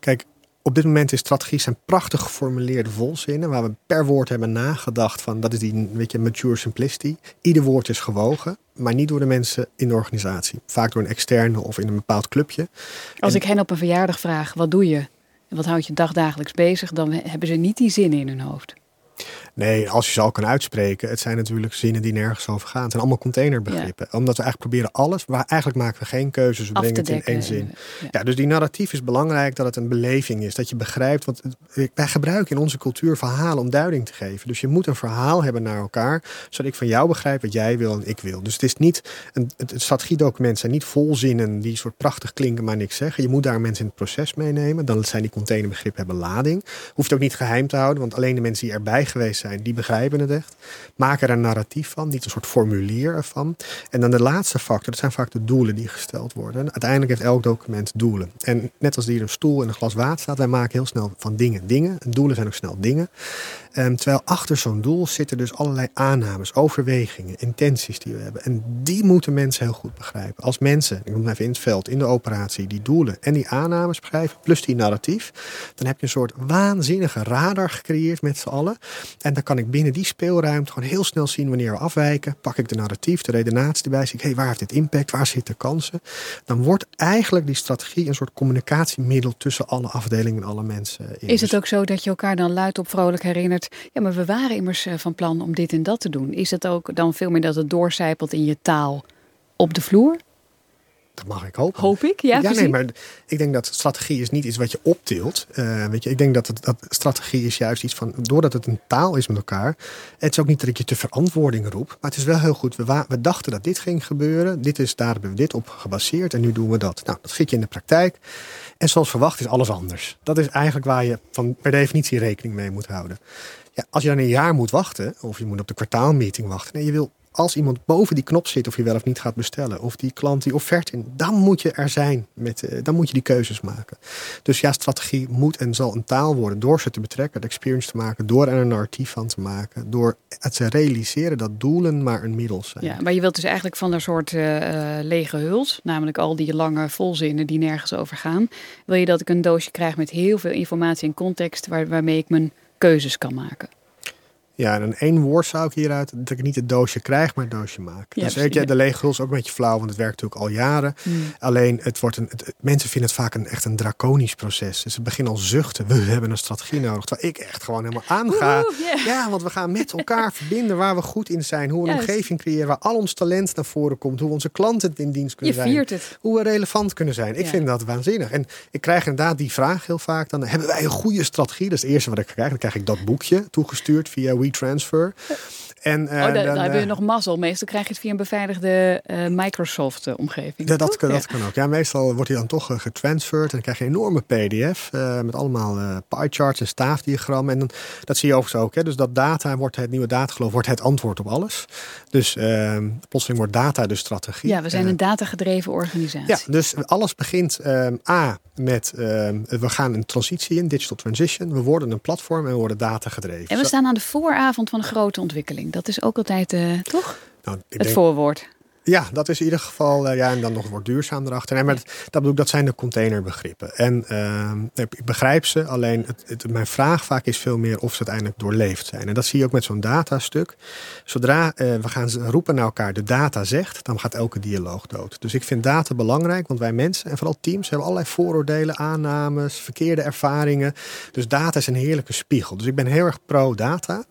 kijk, op dit moment is strategie zijn prachtig geformuleerde volzinnen, waar we per woord hebben nagedacht van, dat is die weet je, mature simplicity. Ieder woord is gewogen, maar niet door de mensen in de organisatie. Vaak door een externe of in een bepaald clubje. Als ik hen op een verjaardag vraag, wat doe je? En wat houdt je dagdagelijks bezig? Dan hebben ze niet die zinnen in hun hoofd. Nee, als je ze al kan uitspreken, het zijn natuurlijk zinnen die nergens over gaan. Het zijn allemaal containerbegrippen. Omdat we eigenlijk proberen alles, maar eigenlijk maken we geen keuzes, we brengen het in één zin. Ja. dus die narratief is belangrijk dat het een beleving is, dat je begrijpt. Want wij gebruiken in onze cultuur verhalen om duiding te geven. Dus je moet een verhaal hebben naar elkaar, zodat ik van jou begrijp wat jij wil en ik wil. Dus het is niet, een, het strategiedocument zijn niet volzinnen die soort prachtig klinken, maar niks zeggen. Je moet daar mensen in het proces meenemen. Dan zijn die containerbegrippen hebben lading. Hoeft ook niet geheim te houden, want alleen de mensen die erbij geweest zijn die begrijpen het echt. Maken er een narratief van, niet een soort formulier ervan. En dan de laatste factor, dat zijn vaak de doelen die gesteld worden. uiteindelijk heeft elk document doelen. En net als hier een stoel en een glas water staat, wij maken heel snel van dingen dingen. doelen zijn ook snel dingen. Um, terwijl achter zo'n doel zitten dus allerlei aannames, overwegingen, intenties die we hebben. En die moeten mensen heel goed begrijpen. Als mensen, ik noem even in het veld, in de operatie, die doelen en die aannames begrijpen, plus die narratief, dan heb je een soort waanzinnige radar gecreëerd met z'n allen. En dan kan ik binnen die speelruimte gewoon heel snel zien wanneer we afwijken. Pak ik de narratief, de redenatie erbij, zie ik, hé, hey, waar heeft dit impact, waar zitten kansen? Dan wordt eigenlijk die strategie een soort communicatiemiddel tussen alle afdelingen en alle mensen. In. Is het ook zo dat je elkaar dan luid op vrolijk herinnert? Ja, maar we waren immers eh, van plan om dit en dat te doen. Is het ook dan veel meer dat het doorcijpelt in je taal op de vloer? Dat mag ik hopen. Hoop ik, ja. Ja, nee, maar ik denk dat strategie is niet iets wat je optilt. Uh, weet je, ik denk dat, het, dat strategie is juist iets van, doordat het een taal is met elkaar. Het is ook niet dat ik je te verantwoording roep, maar het is wel heel goed. We, we dachten dat dit ging gebeuren. Dit is, daar hebben we dit op gebaseerd en nu doen we dat. Nou, dat zit je in de praktijk. En zoals verwacht is alles anders. Dat is eigenlijk waar je van per definitie rekening mee moet houden. Ja, als je dan een jaar moet wachten, of je moet op de kwartaalmeeting wachten, en je wil als iemand boven die knop zit of je wel of niet gaat bestellen, of die klant die offerte in, dan moet je er zijn. Met, uh, dan moet je die keuzes maken. Dus ja, strategie moet en zal een taal worden door ze te betrekken, de experience te maken, door er een narratief van te maken, door het te realiseren dat doelen maar een middel zijn. Ja, maar je wilt dus eigenlijk van een soort uh, lege huls, namelijk al die lange volzinnen die nergens over gaan, wil je dat ik een doosje krijg met heel veel informatie en context waar, waarmee ik mijn keuzes kan maken. Ja, en één woord zou ik hieruit, dat ik niet het doosje krijg, maar het doosje maak. Ja, dus weet je, de leeghuls is ook een beetje flauw, want het werkt natuurlijk al jaren. Hmm. Alleen, het wordt een, het, mensen vinden het vaak een, echt een draconisch proces. Dus ze beginnen al zuchten, we hebben een strategie nodig. Terwijl ik echt gewoon helemaal aanga. Ja, want we gaan met elkaar verbinden waar we goed in zijn. Hoe we een omgeving creëren waar al ons talent naar voren komt. Hoe onze klanten in dienst kunnen Je zijn. Het. Hoe we relevant kunnen zijn. Ik vind dat waanzinnig. En ik krijg inderdaad die vraag heel vaak. Dan hebben wij een goede strategie. Dat is het eerste wat ik krijg. Dan krijg ik dat boekje toegestuurd via WeTransfer. En, oh, dan, heb je nog mazzel. Meestal krijg je het via een beveiligde uh, Microsoft-omgeving. dat, kan, dat kan ook. Ja, meestal wordt hij dan toch getransferred. En dan krijg je een enorme PDF met allemaal pie charts en staafdiagrammen. En dan, dat zie je overigens ook. Hè. Dus dat data wordt het nieuwe datageloof, wordt het antwoord op alles. Dus ehm, plotseling wordt data de strategie. Ja, we zijn een datagedreven organisatie. Ja, dus alles begint ehm, A met ehm, we gaan een transitie in, digital transition. We worden een platform en we worden data gedreven. En we staan aan de vooravond van een grote ontwikkeling. Dat is ook altijd, uh, toch? Nou, het denk, voorwoord. Ja, dat is in ieder geval, uh, ja, en dan nog wordt duurzaam erachter. Maar dat, dat bedoel ik, dat zijn de containerbegrippen. En uh, ik begrijp ze, alleen het, het, mijn vraag vaak is veel meer of ze uiteindelijk doorleefd zijn. En dat zie je ook met zo'n datastuk. Zodra uh, we gaan roepen naar elkaar, de data zegt, dan gaat elke dialoog dood. Dus ik vind data belangrijk, want wij mensen en vooral teams hebben allerlei vooroordelen, aannames, verkeerde ervaringen. Dus data is een heerlijke spiegel. Dus ik ben heel erg pro-data,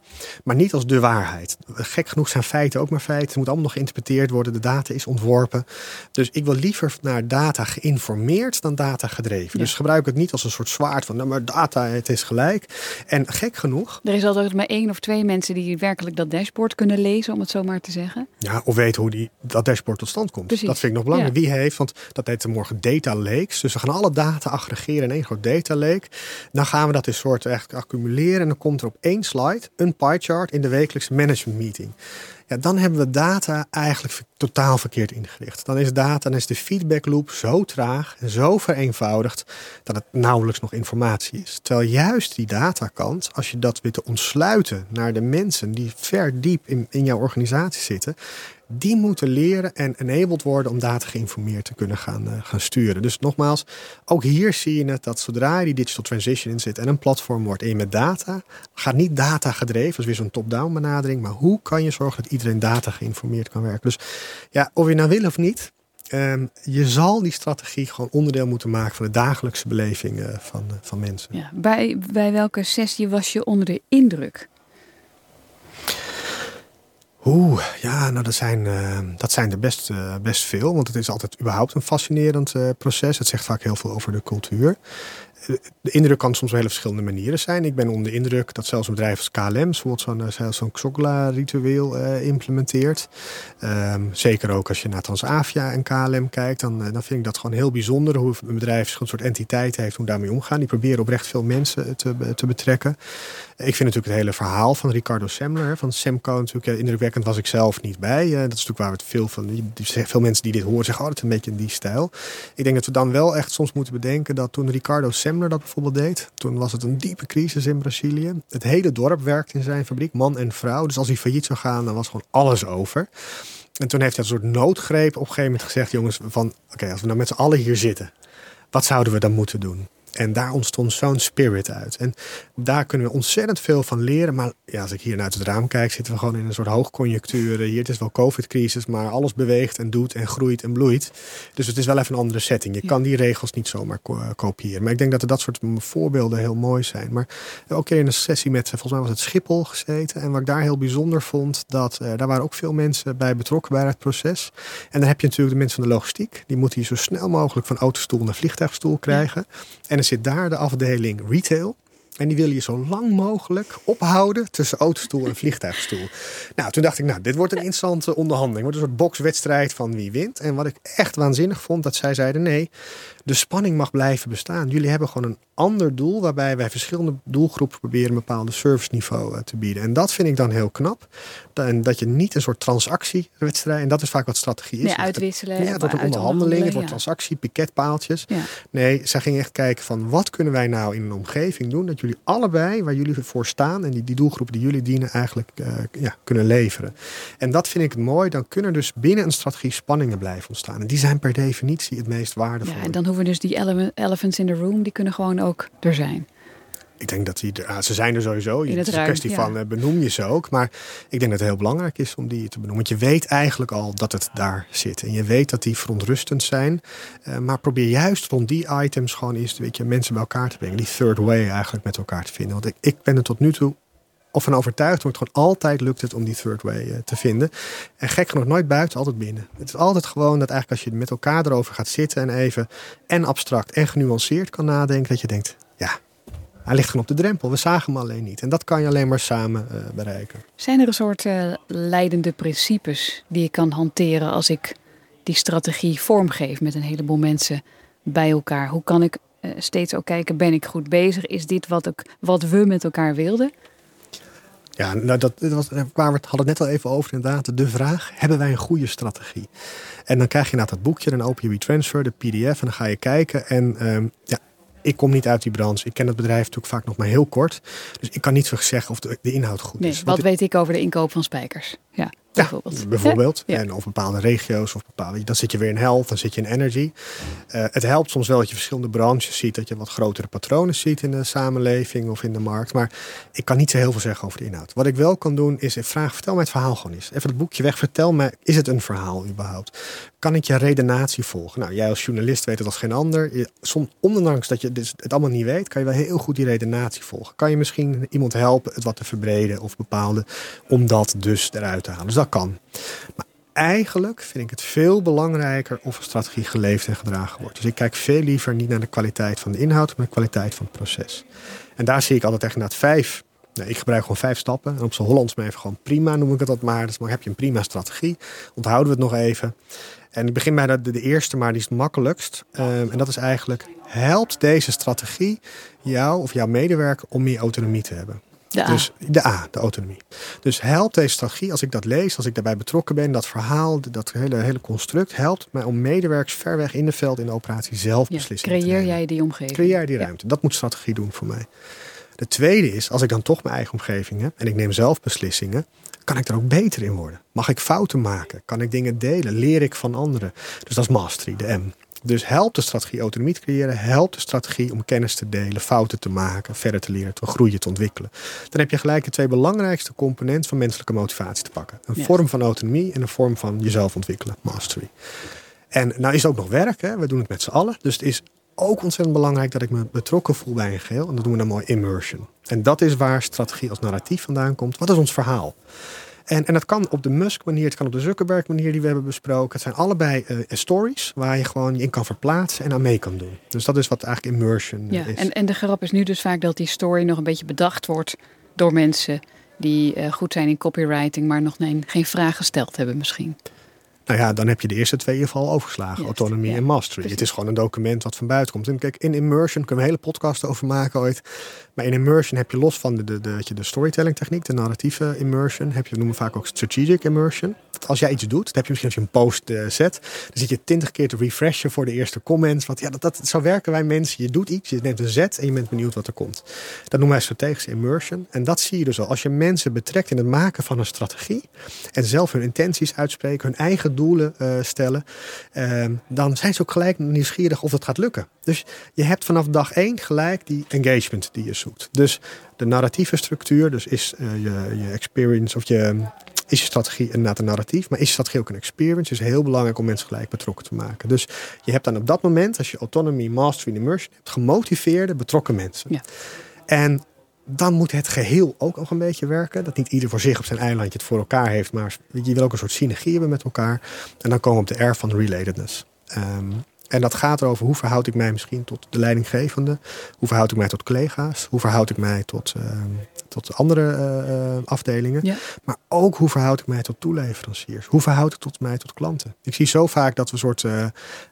maar niet als de waarheid. Gek genoeg zijn feiten ook maar feiten. Het moet allemaal nog geïnterpreteerd worden. De data is ontworpen. Dus ik wil liever naar data geïnformeerd dan data gedreven. Dus gebruik het niet als een soort zwaard van, nou maar data, het is gelijk. En gek genoeg. Er is altijd maar één of twee mensen die werkelijk dat dashboard kunnen lezen, om het zo maar te zeggen. Ja, of weten hoe die, dat dashboard tot stand komt. Precies. Dat vind ik nog belangrijk. Wie heeft, want dat heet morgen data lakes. Dus we gaan alle data aggregeren in één groot data lake. Dan gaan we dat in soort echt accumuleren. En dan komt er op één slide een pie chart in de wekelijkse management meeting. Ja, dan hebben we data eigenlijk totaal verkeerd ingericht. Dan is data, dan is de feedback loop zo traag en zo vereenvoudigd dat het nauwelijks nog informatie is. Terwijl juist die datakant, als je dat weet te ontsluiten naar de mensen die ver diep in, in jouw organisatie zitten, die moeten leren en enabled worden om data geïnformeerd te kunnen gaan, uh, gaan sturen. Dus nogmaals, ook hier zie je het dat zodra je die digital transition in zit en een platform wordt je met data, gaat niet data gedreven, dat is weer zo'n top-down benadering, maar hoe kan je zorgen dat iedereen data geïnformeerd kan werken? Dus ja, of je nou wil of niet, Um, je zal die strategie gewoon onderdeel moeten maken van de dagelijkse beleving uh, van, uh, van mensen. Ja, bij, bij welke sessie was je onder de indruk? Oeh, ja, nou dat zijn, uh, dat zijn er best, best veel. Want het is altijd überhaupt een fascinerend proces. Het zegt vaak heel veel over de cultuur de indruk kan soms op hele verschillende manieren zijn. Ik ben onder de indruk dat zelfs een bedrijf als KLM zo'n eh, zo'n Xogla-ritueel uh, implementeert. Um, zeker ook als je naar Transavia en KLM kijkt, dan, uh, dan vind ik dat gewoon heel bijzonder hoe een bedrijf een soort entiteit heeft hoe daarmee omgaan. Die proberen oprecht veel mensen te, te betrekken. Ik vind natuurlijk het hele verhaal van Ricardo Semler, van Semco, natuurlijk indrukwekkend was ik zelf niet bij. dat is natuurlijk waar we het veel van, veel mensen die dit horen zeggen, oh, het is een beetje in die stijl. Ik denk dat we dan wel echt soms moeten bedenken dat toen Ricardo Semler dat bijvoorbeeld deed. Toen was het een diepe crisis in Brazilië. Het hele dorp werkte in zijn fabriek, man en vrouw. Dus als hij failliet zou gaan, dan was gewoon alles over. En toen heeft hij een soort noodgreep op een gegeven moment gezegd: jongens, van oké, als we nou met z'n allen hier zitten, wat zouden we dan moeten doen? En daar ontstond zo'n spirit uit. En daar kunnen we ontzettend veel van leren. Maar ja, als ik hier naar het raam kijk, zitten we gewoon in een soort hoogconjunctuur. Hier het is wel COVID-crisis, maar alles beweegt en doet en groeit en bloeit. Dus het is wel even een andere setting. Je kan die regels niet zomaar kopiëren. Maar ik denk dat er dat soort voorbeelden heel mooi zijn. Maar ook in een sessie met, volgens mij was het Schiphol gezeten. En wat ik daar heel bijzonder vond, dat uh, daar waren ook veel mensen bij betrokken bij het proces. En dan heb je natuurlijk de mensen van de logistiek. Die moeten je zo snel mogelijk van autostoel naar vliegtuigstoel krijgen. En zit daar de afdeling retail. En die wil je zo lang mogelijk ophouden tussen autostoel en vliegtuigstoel. Nou, toen dacht ik, nou, dit wordt een interessante onderhandeling. Wordt een soort bokswedstrijd van wie wint. En wat ik echt waanzinnig vond, dat zij zeiden nee, de spanning mag blijven bestaan. Jullie hebben gewoon een ander doel waarbij wij verschillende doelgroepen proberen een bepaalde serviceniveau uh, te bieden. En dat vind ik dan heel knap. En dat je niet een soort transactiewedstrijd, en dat is vaak wat strategie is. Nee, uitwisselen. Ja, het wordt een onderhandeling, het wordt transactie, piketpaaltjes. Ja. Nee, zij gingen echt kijken van wat kunnen wij nou in een omgeving doen dat jullie allebei, waar jullie voor staan en die, die doelgroepen die jullie dienen, eigenlijk uh, ja, kunnen leveren. En dat vind ik mooi. Dan kunnen dus binnen een strategie spanningen blijven ontstaan. En die zijn per definitie het meest waardevol. Ja, en dan dus die elephants in the room, die kunnen gewoon ook er zijn. Ik denk dat die er, ze zijn er sowieso. In het is een kwestie van uh, benoem je ze ook. Maar ik denk dat het heel belangrijk is om die te benoemen. Want je weet eigenlijk al dat het daar zit. En je weet dat die verontrustend zijn. Uh, maar probeer juist rond die items gewoon eens weet je, mensen bij elkaar te brengen. Die third way eigenlijk met elkaar te vinden. Want ik, ik ben er tot nu toe of van overtuigd wordt, gewoon altijd lukt het om die third way uh, te vinden. En gek genoeg nooit buiten, altijd binnen. Het is altijd gewoon dat eigenlijk als je met elkaar erover gaat zitten en even en abstract en genuanceerd kan nadenken, dat je denkt, ja, hij ligt gewoon op de drempel. We zagen hem alleen niet. En dat kan je alleen maar samen uh, bereiken. Zijn er een soort uh, leidende principes die je kan hanteren als ik die strategie vormgeef met een heleboel mensen bij elkaar? Hoe kan ik steeds ook kijken, ben ik goed bezig? Is dit wat, ik, wat we met elkaar wilden? Ja, nou dat, dat was, waar we het hadden net al even over inderdaad. De vraag, hebben wij een goede strategie? En dan krijg je inderdaad dat boekje, dan open je WeTransfer, de pdf en dan ga je kijken. En um, ja, ik kom niet uit die branche. Ik ken het bedrijf natuurlijk vaak nog maar heel kort. Dus ik kan niet zo zeggen of de, de inhoud goed nee, is. Wat, weet ik over de inkoop van spijkers? Ja, bijvoorbeeld. Ja, bijvoorbeeld. Ja. En of bepaalde regio's of bepaalde. Dan zit je weer in health, dan zit je in energy. Uh, het helpt soms wel dat je verschillende branches ziet, dat je wat grotere patronen ziet in de samenleving of in de markt. Maar ik kan niet zo heel veel zeggen over de inhoud. Wat ik wel kan doen is vragen: vertel mij het verhaal gewoon eens. Even het boekje weg. Vertel me, is het een verhaal überhaupt? Kan ik je redenatie volgen? Nou, jij als journalist weet het als geen ander. Soms, ondanks dat je het allemaal niet weet, kan je wel heel goed die redenatie volgen. Kan je misschien iemand helpen het wat te verbreden of bepaalde, om dat dus eruit te halen. Dus dat kan. Maar eigenlijk vind ik het veel belangrijker of een strategie geleefd en gedragen wordt. Dus ik kijk veel liever niet naar de kwaliteit van de inhoud, maar de kwaliteit van het proces. En daar zie ik altijd echt naar vijf. Ik gebruik gewoon vijf stappen. En op zijn Hollands maar even gewoon prima, noem ik het dat maar. Dus maar heb je een prima strategie. Onthouden we het nog even. En ik begin bij de, de eerste, maar die is het makkelijkst. Um, en dat is eigenlijk, helpt deze strategie jou of jouw medewerker om meer autonomie te hebben? De A. Dus de A, de autonomie. Dus helpt deze strategie, als ik dat lees, als ik daarbij betrokken ben, dat verhaal, dat hele, hele construct, helpt mij om medewerkers ver weg in de veld in de operatie zelf ja, beslissingen creëer te nemen. jij die omgeving? Creëer die ruimte. Ja. Dat moet strategie doen voor mij. De tweede is, als ik dan toch mijn eigen omgeving heb en ik neem zelf beslissingen, kan ik er ook beter in worden? Mag ik fouten maken? Kan ik dingen delen? Leer ik van anderen? Dus dat is mastery, de M. Dus helpt de strategie autonomie te creëren, helpt de strategie om kennis te delen, fouten te maken, verder te leren, te groeien, te ontwikkelen. Dan heb je gelijk de twee belangrijkste componenten van menselijke motivatie te pakken. Een vorm van autonomie en een vorm van jezelf ontwikkelen, mastery. En nou is het ook nog werk, hè? we doen het met z'n allen. Dus het is ook ontzettend belangrijk dat ik me betrokken voel bij een geheel. En dat doen we dan mooi immersion. En dat is waar strategie als narratief vandaan komt. Wat is ons verhaal? En, en dat kan op de Musk manier, het kan op de Zuckerberg manier die we hebben besproken. Het zijn allebei uh, stories waar je gewoon je in kan verplaatsen en aan mee kan doen. Dus dat is wat eigenlijk immersion ja, is. En, en de grap is nu dus vaak dat die story nog een beetje bedacht wordt door mensen die uh, goed zijn in copywriting, maar nog geen, geen vraag gesteld hebben misschien. Nou ja, dan heb je de eerste twee in ieder geval overgeslagen. autonomie en mastery. Het is gewoon een document wat van buiten komt. En kijk, in immersion kunnen we hele podcast over maken ooit. Maar in immersion heb je los van de, de, de, de storytelling techniek, de narratieve immersion, heb je, we noemen vaak ook strategic immersion. Als jij iets doet, dan heb je misschien als je een post uh, zet, dan zit je twintig keer te refreshen voor de eerste comments. Want ja, dat, dat, zo werken wij mensen. Je doet iets, je neemt een zet en je bent benieuwd wat er komt. Dat noemen wij strategische immersion. En dat zie je dus al. Als je mensen betrekt in het maken van een strategie en zelf hun intenties uitspreken, hun eigen doelen uh, stellen, uh, dan zijn ze ook gelijk nieuwsgierig of het gaat lukken. Dus je hebt vanaf dag één gelijk die engagement die je zoekt. Dus de narratieve structuur, dus is uh, je, je experience of je, is je strategie inderdaad een narratief, maar is je strategie ook een experience? Is heel belangrijk om mensen gelijk betrokken te maken. Dus je hebt dan op dat moment, als je autonomy, mastery en immersion hebt, gemotiveerde, betrokken mensen. Ja. En dan moet het geheel ook nog een beetje werken. Dat niet ieder voor zich op zijn eilandje het voor elkaar heeft, maar je wil ook een soort synergie hebben met elkaar. En dan komen we op de R van relatedness. Um, en dat gaat erover hoe verhoud ik mij misschien tot de leidinggevende, hoe verhoud ik mij tot collega's, hoe verhoud ik mij tot, uh, tot andere uh, afdelingen, ja. maar ook hoe verhoud ik mij tot toeleveranciers, hoe verhoud ik tot mij tot klanten. Ik zie zo vaak dat we soort uh,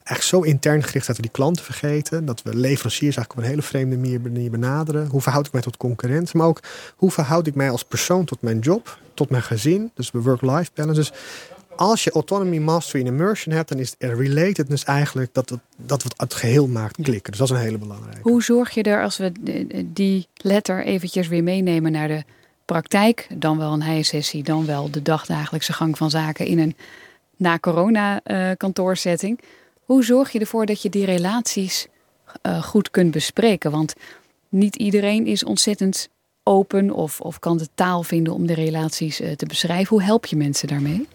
echt zo intern gericht dat we die klanten vergeten, dat we leveranciers eigenlijk op een hele vreemde manier benaderen. Hoe verhoud ik mij tot concurrenten, maar ook hoe verhoud ik mij als persoon tot mijn job, tot mijn gezin, dus de work-life balance. Dus als je autonomy, mastery en immersion hebt, dan is relatedness eigenlijk dat, het, dat wat het geheel maakt klikken. Dus dat is een hele belangrijke. Hoe zorg je er als we die letter eventjes weer meenemen naar de praktijk, dan wel een hij-sessie, dan wel de dagdagelijkse gang van zaken in een na-corona uh, kantoorsetting. Hoe zorg je ervoor dat je die relaties uh, goed kunt bespreken? Want niet iedereen is ontzettend open of, of kan de taal vinden om de relaties uh, te beschrijven. Hoe help je mensen daarmee?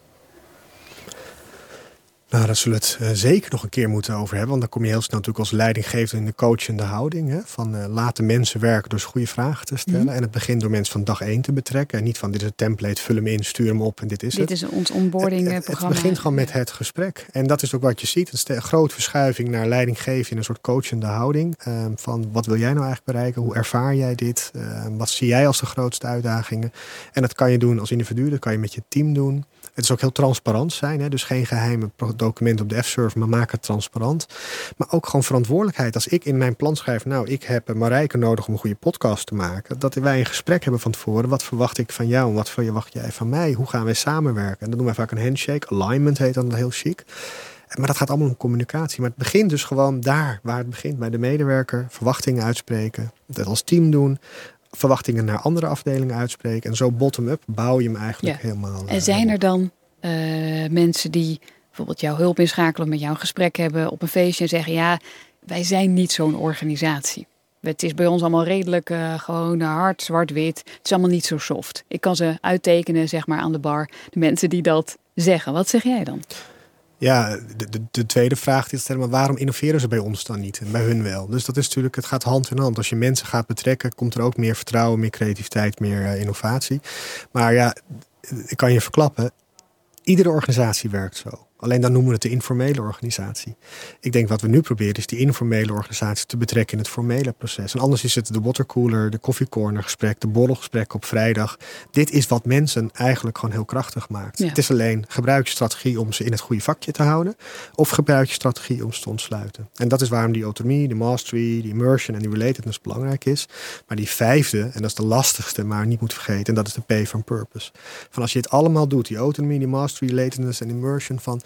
Nou, daar zullen we het uh, zeker nog een keer moeten over hebben. Want dan kom je heel snel natuurlijk als leidinggevende in de coachende houding. Hè, van uh, laten mensen werken door goede vragen te stellen. Mm. En het begint door mensen van dag één te betrekken. En niet van dit is een template, vul hem in, stuur hem op en dit is dit het. Dit is ons onboarding het. Het begint gewoon met het gesprek. En dat is ook wat je ziet. Een grote verschuiving naar leidinggeven in een soort coachende houding. Uh, van wat wil jij nou eigenlijk bereiken? Hoe ervaar jij dit? wat zie jij als de grootste uitdagingen? En dat kan je doen als individu, dat kan je met je team doen. Het is ook heel transparant zijn. Hè? Dus geen geheime documenten op de F-server, maar maak het transparant. Maar ook gewoon verantwoordelijkheid. Als ik in mijn plan schrijf, nou, ik heb Marijke nodig om een goede podcast te maken. Dat wij een gesprek hebben van tevoren. Wat verwacht ik van jou wat verwacht jij van mij? Hoe gaan wij samenwerken? En dan doen wij vaak een handshake. Alignment heet dan heel chic. Maar dat gaat allemaal om communicatie. Maar het begint dus gewoon daar waar het begint. Bij de medewerker. Verwachtingen uitspreken. Dat als team doen verwachtingen naar andere afdelingen uitspreken. En zo bottom-up bouw je hem eigenlijk ja. helemaal. En zijn er dan uh, mensen die bijvoorbeeld jouw hulp inschakelen, met jou een gesprek hebben op een feestje en zeggen: Ja, wij zijn niet zo'n organisatie. Het is bij ons allemaal redelijk uh, gewoon hard, zwart-wit. Het is allemaal niet zo soft. Ik kan ze uittekenen, zeg maar, aan de bar. De mensen die dat zeggen. Wat zeg jij dan? Ja, de, de, de, tweede vraag die stellen, maar waarom innoveren ze bij ons dan niet en bij hun wel? Dus dat is natuurlijk, het gaat hand in hand. Als je mensen gaat betrekken, komt er ook meer vertrouwen, meer creativiteit, meer uh, innovatie. Maar ja, ik kan je verklappen, iedere organisatie werkt zo. Alleen dan noemen we het de informele organisatie. Ik denk wat we nu proberen is die informele organisatie te betrekken in het formele proces. En anders is het de watercooler, de koffiecorner gesprek, de borrelgesprek op vrijdag. Dit is wat mensen eigenlijk gewoon heel krachtig maakt. Ja. Het is alleen gebruik je strategie om ze in het goede vakje te houden. Of gebruik je strategie om ze te ontsluiten. En dat is waarom die autonomie, de mastery, die immersion en die relatedness belangrijk is. Maar die vijfde, en dat is de lastigste, maar niet moet vergeten. En dat is de P van purpose. Van als je het allemaal doet, die autonomie, die mastery, relatedness en immersion van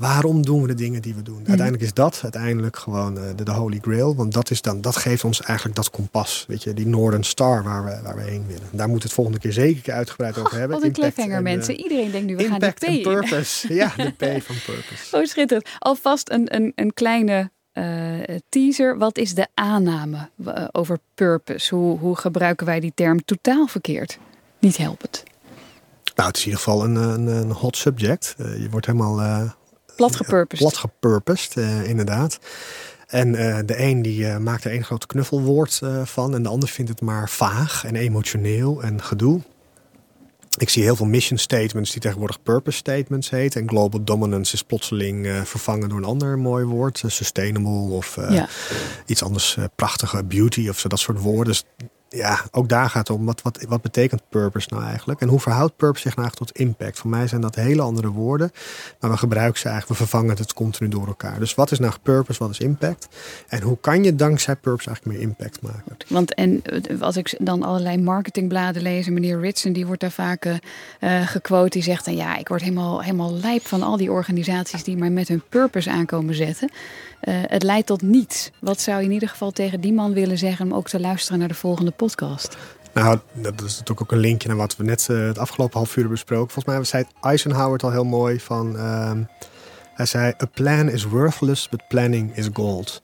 Waarom doen we de dingen die we doen? Uiteindelijk is dat uiteindelijk gewoon uh, de, de, holy grail. Want dat, is dan, dat geeft ons eigenlijk dat kompas. Weet je, die Northern Star waar we, waar we heen willen. Daar moet het volgende keer zeker uitgebreid over hebben. Wat een cliffhanger mensen. Iedereen denkt nu we gaan de P in. purpose. ja, de P van purpose. Oh schitterend. Alvast een, een, een kleine uh, teaser. Wat is de aanname over purpose? Hoe, hoe gebruiken wij die term totaal verkeerd? Niet helpend. Nou, het is in ieder geval een, een, een hot subject. Uh, je wordt helemaal... Uh, plat gepurposed. Plat gepurposed, inderdaad. En de een die maakt er één groot knuffelwoord van. En de ander vindt het maar vaag en emotioneel en gedoe. Ik zie heel veel mission statements die tegenwoordig purpose statements heten. En global dominance is plotseling uh, vervangen door een ander mooi woord. sustainable of uh, iets anders prachtige, beauty of zo, dat soort woorden. Dus ja, ook daar gaat het om. Wat, wat, wat betekent purpose nou eigenlijk? En hoe verhoudt purpose zich nou eigenlijk tot impact? Voor mij zijn dat hele andere woorden. Maar we gebruiken ze eigenlijk, we vervangen het continu door elkaar. Dus wat is nou purpose, wat is impact? En hoe kan je dankzij purpose eigenlijk meer impact maken? Want en als ik dan allerlei marketingbladen lees, meneer Ritson, die wordt daar vaak uh, gequote. Die zegt dan ja, ik word helemaal, helemaal lijp van al die organisaties die maar met hun purpose aankomen zetten. Het leidt tot niets. Wat zou je in ieder geval tegen die man willen zeggen om ook te luisteren naar de volgende podcast? Nou, dat is natuurlijk ook een linkje naar wat we net uh, het afgelopen half uur besproken. Volgens mij zei Eisenhower het al heel mooi van... Uh, hij zei, a plan is worthless, but planning is gold.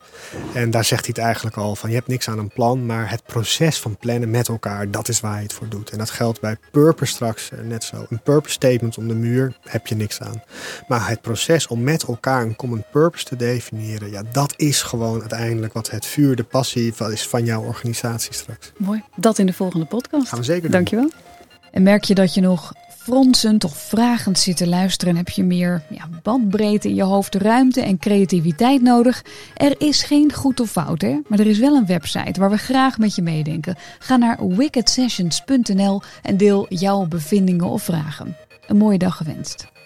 En daar zegt hij het eigenlijk al van, je hebt niks aan een plan, maar het proces van plannen met elkaar, dat is waar je het voor doet. En dat geldt bij purpose straks eh, net zo. Een purpose statement om de muur heb je niks aan. Maar het proces om met elkaar een common purpose te definiëren, ja, dat is gewoon uiteindelijk wat het vuur, de passie is van jouw organisatie straks. Mooi. Dat in de volgende podcast. Gaan we zeker doen. Dankjewel. En merk je dat je nog fronsend of vragend zit te luisteren, heb je meer ja, bandbreedte in je hoofd, ruimte en creativiteit nodig. Er is geen goed of fout, hè? maar er is wel een website waar we graag met je meedenken. Ga naar wickedsessions.nl en deel jouw bevindingen of vragen. Een mooie dag gewenst.